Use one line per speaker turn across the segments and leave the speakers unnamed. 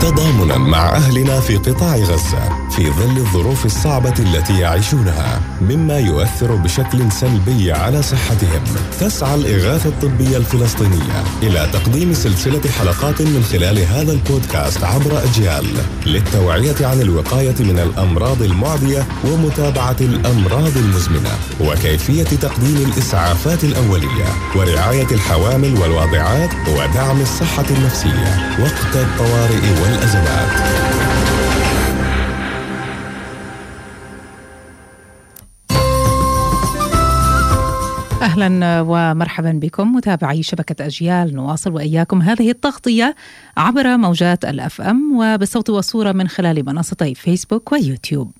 تضامنا مع أهلنا في قطاع غزة في ظل الظروف الصعبة التي يعيشونها مما يؤثر بشكل سلبي على صحتهم. تسعى الإغاثة الطبية الفلسطينية إلى تقديم سلسلة حلقات من خلال هذا البودكاست عبر أجيال للتوعية عن الوقاية من الأمراض المعدية ومتابعة الأمراض المزمنة وكيفية تقديم الإسعافات الأولية ورعاية الحوامل والواضعات ودعم الصحة النفسية وقت الطوارئ والأزمات
أهلا ومرحبا بكم متابعي شبكة أجيال نواصل وإياكم هذه التغطية عبر موجات ال FM وبالصوت والصورة من خلال منصتي فيسبوك ويوتيوب.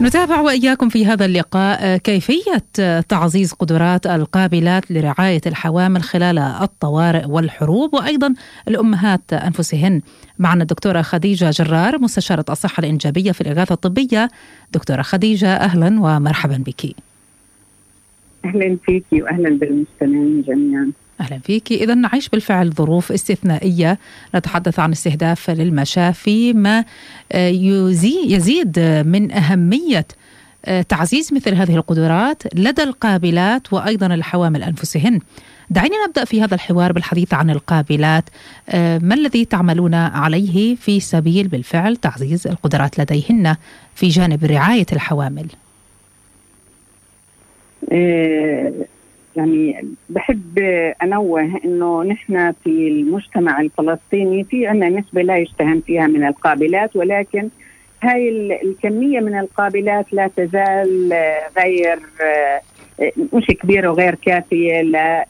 نتابع وإياكم في هذا اللقاء كيفية تعزيز قدرات القابلات لرعاية الحوامل خلال الطوارئ والحروب وأيضا الأمهات أنفسهن. معنا الدكتورة خديجة جرار مستشارة الصحة الإنجابية في الإغاثة الطبية. دكتورة خديجة أهلا ومرحبا بك.
أهلا فيكي واهلا بالمستمعين جميعا
أهلا فيك. اذا نعيش بالفعل ظروف استثنائية. نتحدث عن استهداف للمشافي ما آه، يزيد من أهمية آه، تعزيز مثل هذه القدرات لدى القابلات وأيضا الحوامل أنفسهن. دعينا نبدأ في هذا الحوار بالحديث عن القابلات. آه، ما الذي تعملون عليه في سبيل بالفعل تعزيز القدرات لديهن في جانب رعاية الحوامل؟
يعني بحب أنوه إنه نحن في المجتمع الفلسطيني في عندنا نسبة لا يستهان فيها من القابلات ولكن هاي الكمية من القابلات لا تزال غير مش كبيرة وغير كافية لعدد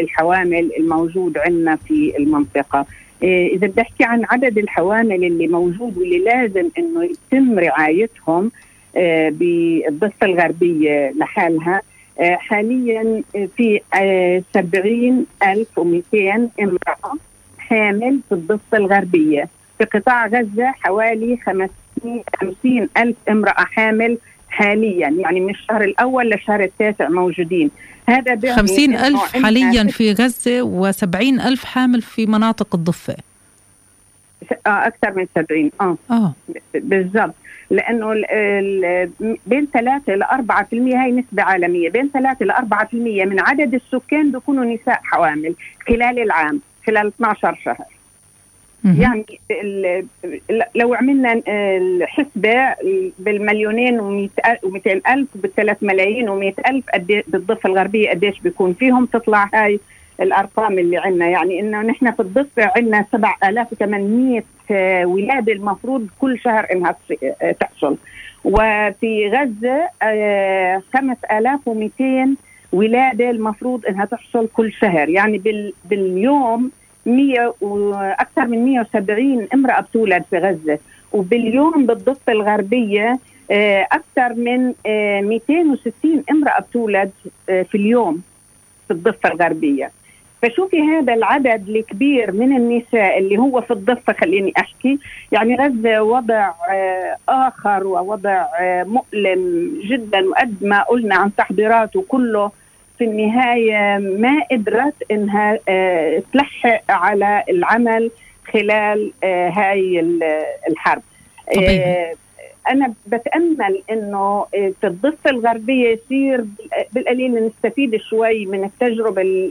الحوامل الموجود عندنا في المنطقة. إذا بدي احكي عن عدد الحوامل اللي موجود واللي لازم إنه يتم رعايتهم آه، بالضفة الغربية لحالها حاليا في آه، سبعين ألف ومئتين امرأة حامل في الضفة الغربية. في قطاع غزة حوالي خمسين ألف امرأة حامل حاليا يعني من الشهر الأول للشهر التاسع موجودين.
هذا خمسين ألف حاليا في غزة وسبعين ألف حامل في مناطق الضفة.
آه أكثر من سبعين. آه, آه. بالضبط. لأنه بين 3 ل 4% هي نسبة عالمية. بين 3 ل 4% من عدد السكان بيكونوا نساء حوامل خلال العام خلال 12 شهر. يعني لو عملنا الحسبة بالمليونين و200 ألف بالثلاث ملايين و100 ألف بالضفة الغربية قديش بيكون فيهم؟ تطلع هاي الأرقام اللي عندنا. يعني إنه نحن في الضفة عندنا 7800 ولادة المفروض كل شهر إنها تحصل. وفي غزة 5200 آه، ولادة المفروض إنها تحصل كل شهر. يعني باليوم 100 وأكثر من 170 امرأة بتولد في غزة. وباليوم بالضفة الغربية آه، أكثر من 260 آه، امرأة بتولد في اليوم في الضفة الغربية. فشوفي هذا العدد الكبير من النساء اللي هو في الضفة خليني أحكي. يعني غزة وضع آه، آخر ووضع آه، مؤلم جدا وقد ما قلنا عن تحضيراته كله. في النهاية ما قدرت إنها آه، تلحق على العمل خلال هاي الحرب. طبيعي. أنا بتأمل إنه في الضفة الغربية يصير بالقليل نستفيد شوي من التجربة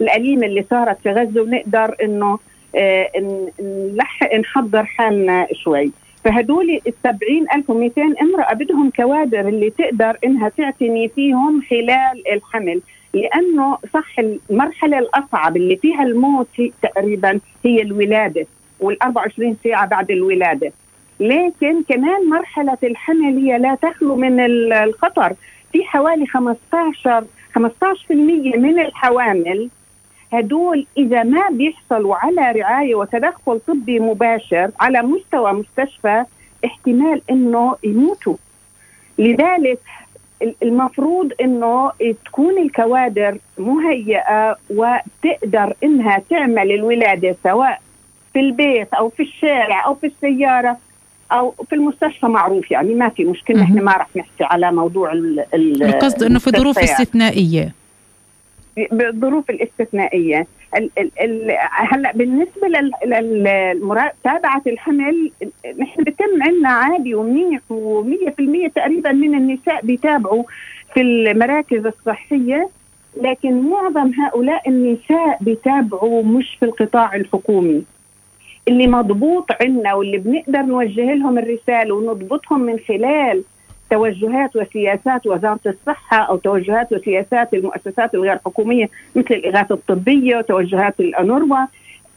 الأليمة اللي صارت في غزة ونقدر إنه آه، نلحق نحضر حالنا شوي. فهدول ال 70200 امرأة بدهم كوادر اللي تقدر إنها تعتني فيهم خلال الحمل. لأنه صح المرحلة الأصعب اللي فيها الموت تقريبا هي الولادة وال 24 ساعة بعد الولادة. لكن كمان مرحلة الحمل هي لا تخلو من الخطر. في حوالي 15 15% من الحوامل هدول إذا ما بيحصلوا على رعاية وتدخل طبي مباشر على مستوى مستشفى احتمال إنه يموتوا. لذلك المفروض إنه تكون الكوادر مهيئة وتقدر إنها تعمل الولادة سواء في البيت أو في الشارع أو في السيارة. أو في المستشفى معروف يعني ما في مشكلة. إحنا ما راح نحكي على موضوع
القصد إنه في ظروف استثنائية.
بالظروف الاستثنائية. هلأ بالنسبة لمتابعه الحمل نحن بتم عندنا عادي ومنيح و100% تقريبا من النساء بيتابعوا في المراكز الصحية لكن معظم هؤلاء النساء بيتابعوا مش في القطاع الحكومي. اللي مضبوط عنا واللي بنقدر نوجه لهم الرسالة ونضبطهم من خلال توجهات وسياسات وزارة الصحة أو توجهات وسياسات المؤسسات الغير حكومية مثل الإغاثة الطبية وتوجهات الأنوروا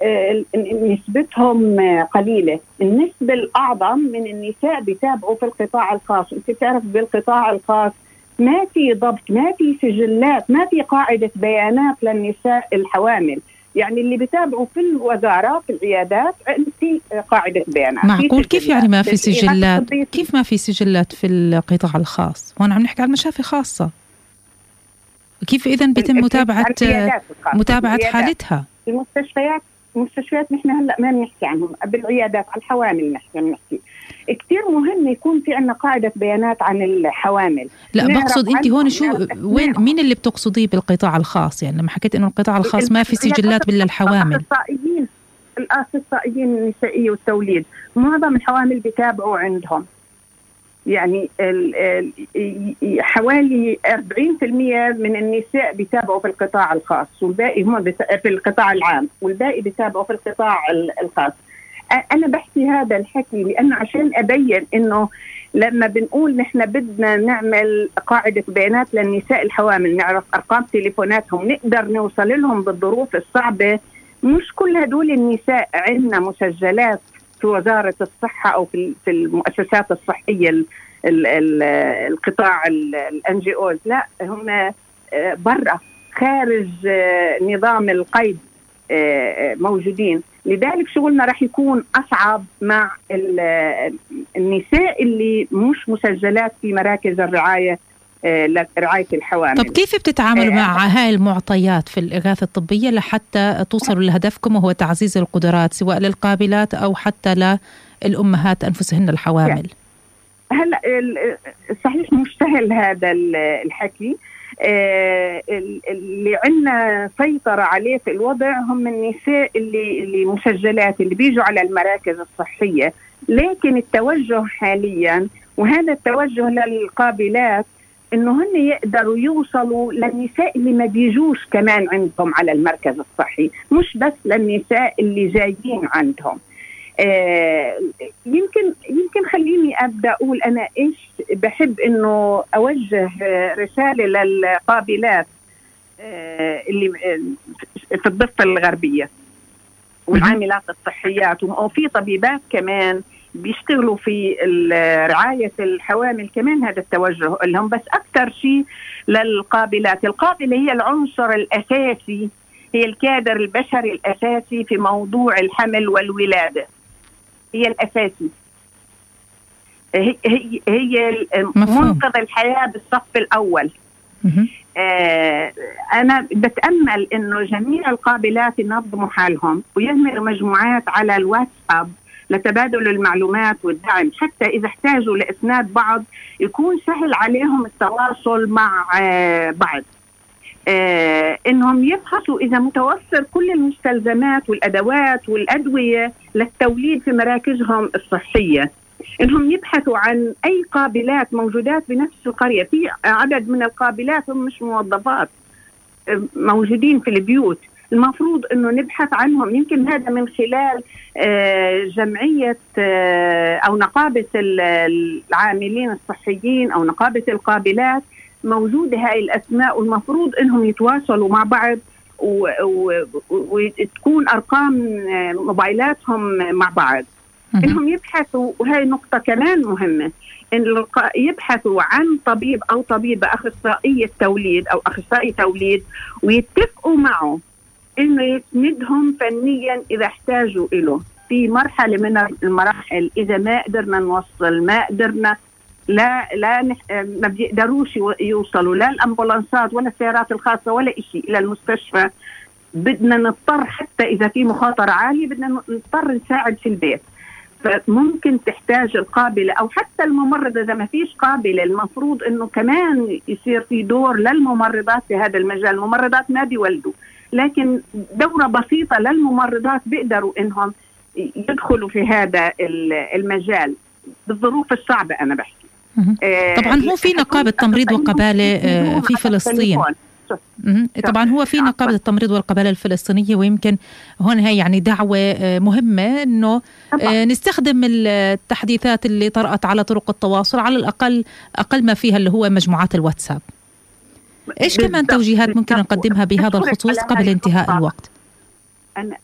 آه، نسبتهم قليلة، النسبة الأعظم من النساء بيتابعوا في القطاع الخاص، أنت بتعرف بالقطاع الخاص ما في ضبط، ما في سجلات، ما في قاعدة بيانات للنساء الحوامل، يعني اللي بيتابعوا في الوزارة في العيادات في قاعدة بيانات.
معقول؟ كيف يعني ما في سجلات. كيف ما في سجلات في القطاع الخاص؟ وأنا عم نحكي عن مشافي خاصة. كيف إذا بيتم متابعة متابعة حالتها؟
المستشفيات المستشفيات نحن هلأ ما بنحكي عنهم. بالعيادات على الحوامل نحن بنحكي. كثير مهم يكون في عندنا قاعدة بيانات عن الحوامل.
لا بقصد أنت هون شو وين مين اللي بتقصديه بالقطاع الخاص؟ يعني لما حكيت إنه القطاع الخاص ما في سجلات بالله الحوامل.
الأخصائيين النسائية والتوليد. معظم الحوامل بيتابعوا عندهم. يعني حوالي 40% من النساء بيتابعوا في القطاع الخاص والباقي هم في القطاع العام والباقي بيتابعوا في القطاع الخاص. أنا بحكي هذا الحكي لأنه عشان أبين إنه لما بنقول نحن بدنا نعمل قاعدة بيانات للنساء الحوامل نعرف أرقام تليفوناتهم نقدر نوصل لهم بالظروف الصعبة. مش كل هدول النساء عندنا مسجلات في وزارة الصحة أو في المؤسسات الصحية ال ال ال القطاع ال NGOs لا هم آه، برا خارج آه، نظام القيد. موجودين لذلك شغلنا راح يكون أصعب مع النساء اللي مش مسجلات في مراكز الرعاية آه، لرعاية الحوامل.
طب كيف بتتعاملوا مع آه، هاي المعطيات في الإغاثة الطبية لحتى توصلوا لهدفكم وهو تعزيز القدرات سواء للقابلات أو حتى للأمهات أنفسهن الحوامل؟
هلا صحيح مش سهل هذا الحكي اللي عندنا سيطرة عليه في الوضع هم النساء اللي اللي مسجلات اللي بيجوا على المراكز الصحية. لكن التوجه حاليا وهذا التوجه للقابلات إنه هن يقدروا يوصلوا للنساء اللي ما بيجوش كمان عندهم على المركز الصحي. مش بس للنساء اللي جايين عندهم. آه، يمكن يمكن خليني أبدأ أقول أنا إيش بحب إنه أوجه رسالة للقابلات آه، اللي في الضفة الغربية والعاملات الصحيات وفي طبيبات كمان بيشتغلوا في رعاية الحوامل كمان هذا التوجه لهم. بس أكثر شيء للقابلات القابلة هي العنصر الأساسي هي الكادر البشري الأساسي في موضوع الحمل والولادة. هي الأساسي. هي هي, هي منقذ الحياة بالصف الأول. آه أنا بتأمل إنه جميع القابلات ينظموا حالهم ويعملوا مجموعات على الواتساب لتبادل المعلومات والدعم حتى إذا احتاجوا لإسناد بعض يكون سهل عليهم التواصل مع آه بعض. إنهم يفحصوا إذا متوفر كل المستلزمات والأدوات والأدوية للتوليد في مراكزهم الصحية. إنهم يبحثوا عن أي قابلات موجودات بنفس القرية. في عدد من القابلات هم مش موظفات آه موجودين في البيوت. المفروض إنه نبحث عنهم. يمكن هذا من خلال آه جمعية آه أو نقابة العاملين الصحيين أو نقابة القابلات موجودة هاي الأسماء والمفروض إنهم يتواصلوا مع بعض وتكون أرقام موبايلاتهم مع بعض. إنهم يبحثوا وهي نقطة كمان مهمة إن يبحثوا عن طبيب أو طبيبة أخصائية توليد أو أخصائي توليد ويتفقوا معه إنه يسندهم فنيا إذا احتاجوا له في مرحلة من المراحل إذا ما قدرنا نوصل ما قدرنا لا لا ما بيقدروش يوصلوا لا الأمبولانسات ولا السيارات الخاصة ولا شيء إلى المستشفى. بدنا نضطر حتى إذا في مخاطرة عالية بدنا نضطر نساعد في البيت. فممكن تحتاج القابلة أو حتى الممرضة إذا ما فيش قابلة المفروض إنه كمان يصير في دور للممرضات في هذا المجال. الممرضات ما بيولدوا لكن دورة بسيطة للممرضات بيقدروا إنهم يدخلوا في هذا المجال بالظروف الصعبة أنا بحكي.
طبعا هو في نقابة تمريض وقبالة آه، في فلسطين. طبعا هو في نقابة التمريض والقبالة الفلسطينية ويمكن هون هي يعني دعوة آه، مهمة إنه نستخدم التحديثات اللي طرأت على طرق التواصل على الأقل أقل ما فيها اللي هو مجموعات الواتساب. إيش كمان توجيهات ممكن نقدمها بهذا الخصوص قبل انتهاء الوقت؟
أنا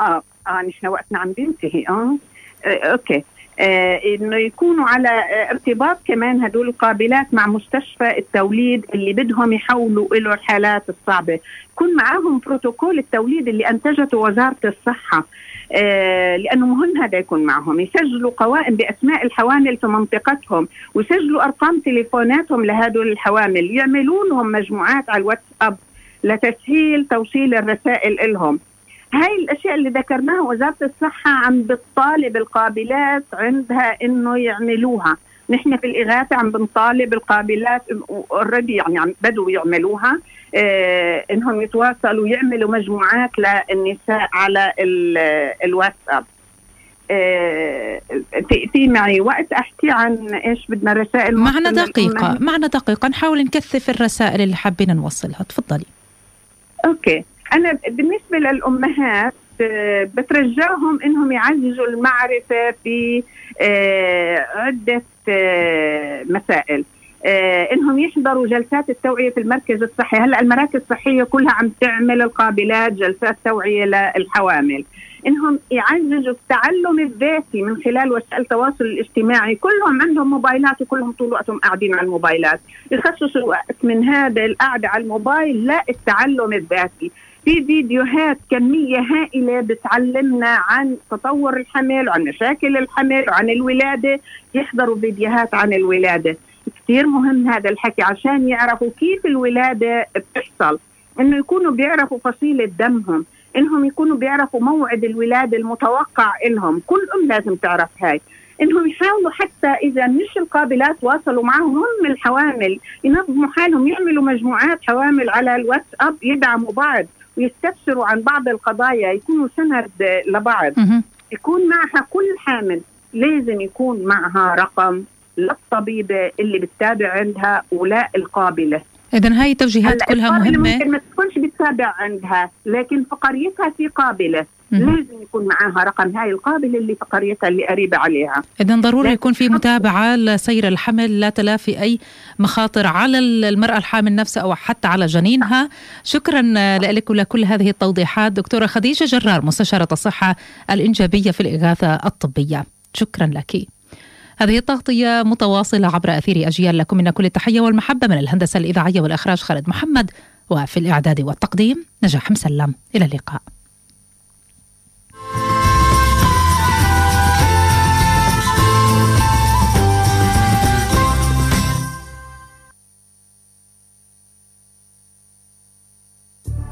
آه آه نحن وقتنا عم بينتهي. آه, آه أوكي. آه إنه يكونوا على آه ارتباط كمان هدول القابلات مع مستشفى التوليد اللي بدهم يحولوا له الحالات الصعبة، يكون معاهم بروتوكول التوليد اللي أنتجته وزارة الصحة آه لأنه مهم هذا يكون معهم. يسجلوا قوائم بأسماء الحوامل في منطقتهم ويسجلوا أرقام تليفوناتهم لهدول الحوامل. يعملوا لهم مجموعات على الواتساب لتسهيل توصيل الرسائل لهم هاي الأشياء اللي ذكرناها وزارة الصحة عم بتطالب القابلات عندها إنه يعملوها. نحن في الإغاثة عم بنطالب القابلات already يعني عم بدوا يعملوها. آه إنهم يتواصلوا ويعملوا مجموعات للنساء على الواتساب. آه في معي وقت أحكي عن إيش بدنا رسائل
معنا دقيقة معنا دقيقة. نحاول نكثف الرسائل اللي حابين نوصلها. تفضلي.
okay. أنا بالنسبة للأمهات آه، بترجاهم إنهم يعززوا المعرفة في آه، عدة آه، مسائل. إنهم يحضروا جلسات التوعية في المركز الصحي. هلأ المراكز الصحية كلها عم تعمل القابلات جلسات توعية للحوامل. إنهم يعززوا التعلم الذاتي من خلال وسائل التواصل الاجتماعي. كلهم عندهم موبايلات وكلهم طول وقتهم قاعدين على الموبايلات. يخصصوا وقت من هذا القعدة على الموبايل للتعلم الذاتي. في فيديوهات كمية هائلة بتعلمنا عن تطور الحمل وعن مشاكل الحمل وعن الولادة يحضروا فيديوهات عن الولادة. كثير مهم هذا الحكي عشان يعرفوا كيف الولادة بتحصل. إنه يكونوا بيعرفوا فصيلة دمهم إنهم يكونوا بيعرفوا موعد الولادة المتوقع لهم كل أم لازم تعرف هاي. إنهم يحاولوا حتى إذا مش القابلات واصلوا معهم هم الحوامل. ينظموا حالهم يعملوا مجموعات حوامل على الواتساب يدعموا بعض. ويستفسروا عن بعض القضايا يكونوا سند لبعض. يكون معها كل حامل. لازم يكون معها رقم للطبيبه اللي بتتابع عندها ولا القابلة.
اذا هاي التوجيهات كلها مهمة.
ممكن ما تكونش بتتابع عندها لكن في قريتها في قابلة. لازم يكون معاها رقم هاي القابلة اللي في قريتها اللي قريبة عليها.
إذا ضروري يكون في متابعة لسير الحمل لا تلافي أي مخاطر على المرأة الحامل نفسها أو حتى على جنينها. شكرا لك ولكل هذه التوضيحات. دكتورة خديجة جرار مستشارة الصحة الإنجابية في الإغاثة الطبية. شكرا لك. هذه التغطية متواصلة عبر أثير أجيال لكم. من كل التحية والمحبة من الهندسة الإذاعية والإخراج خالد محمد وفي الإعداد والتقديم نجاح مسلم. إلى اللقاء.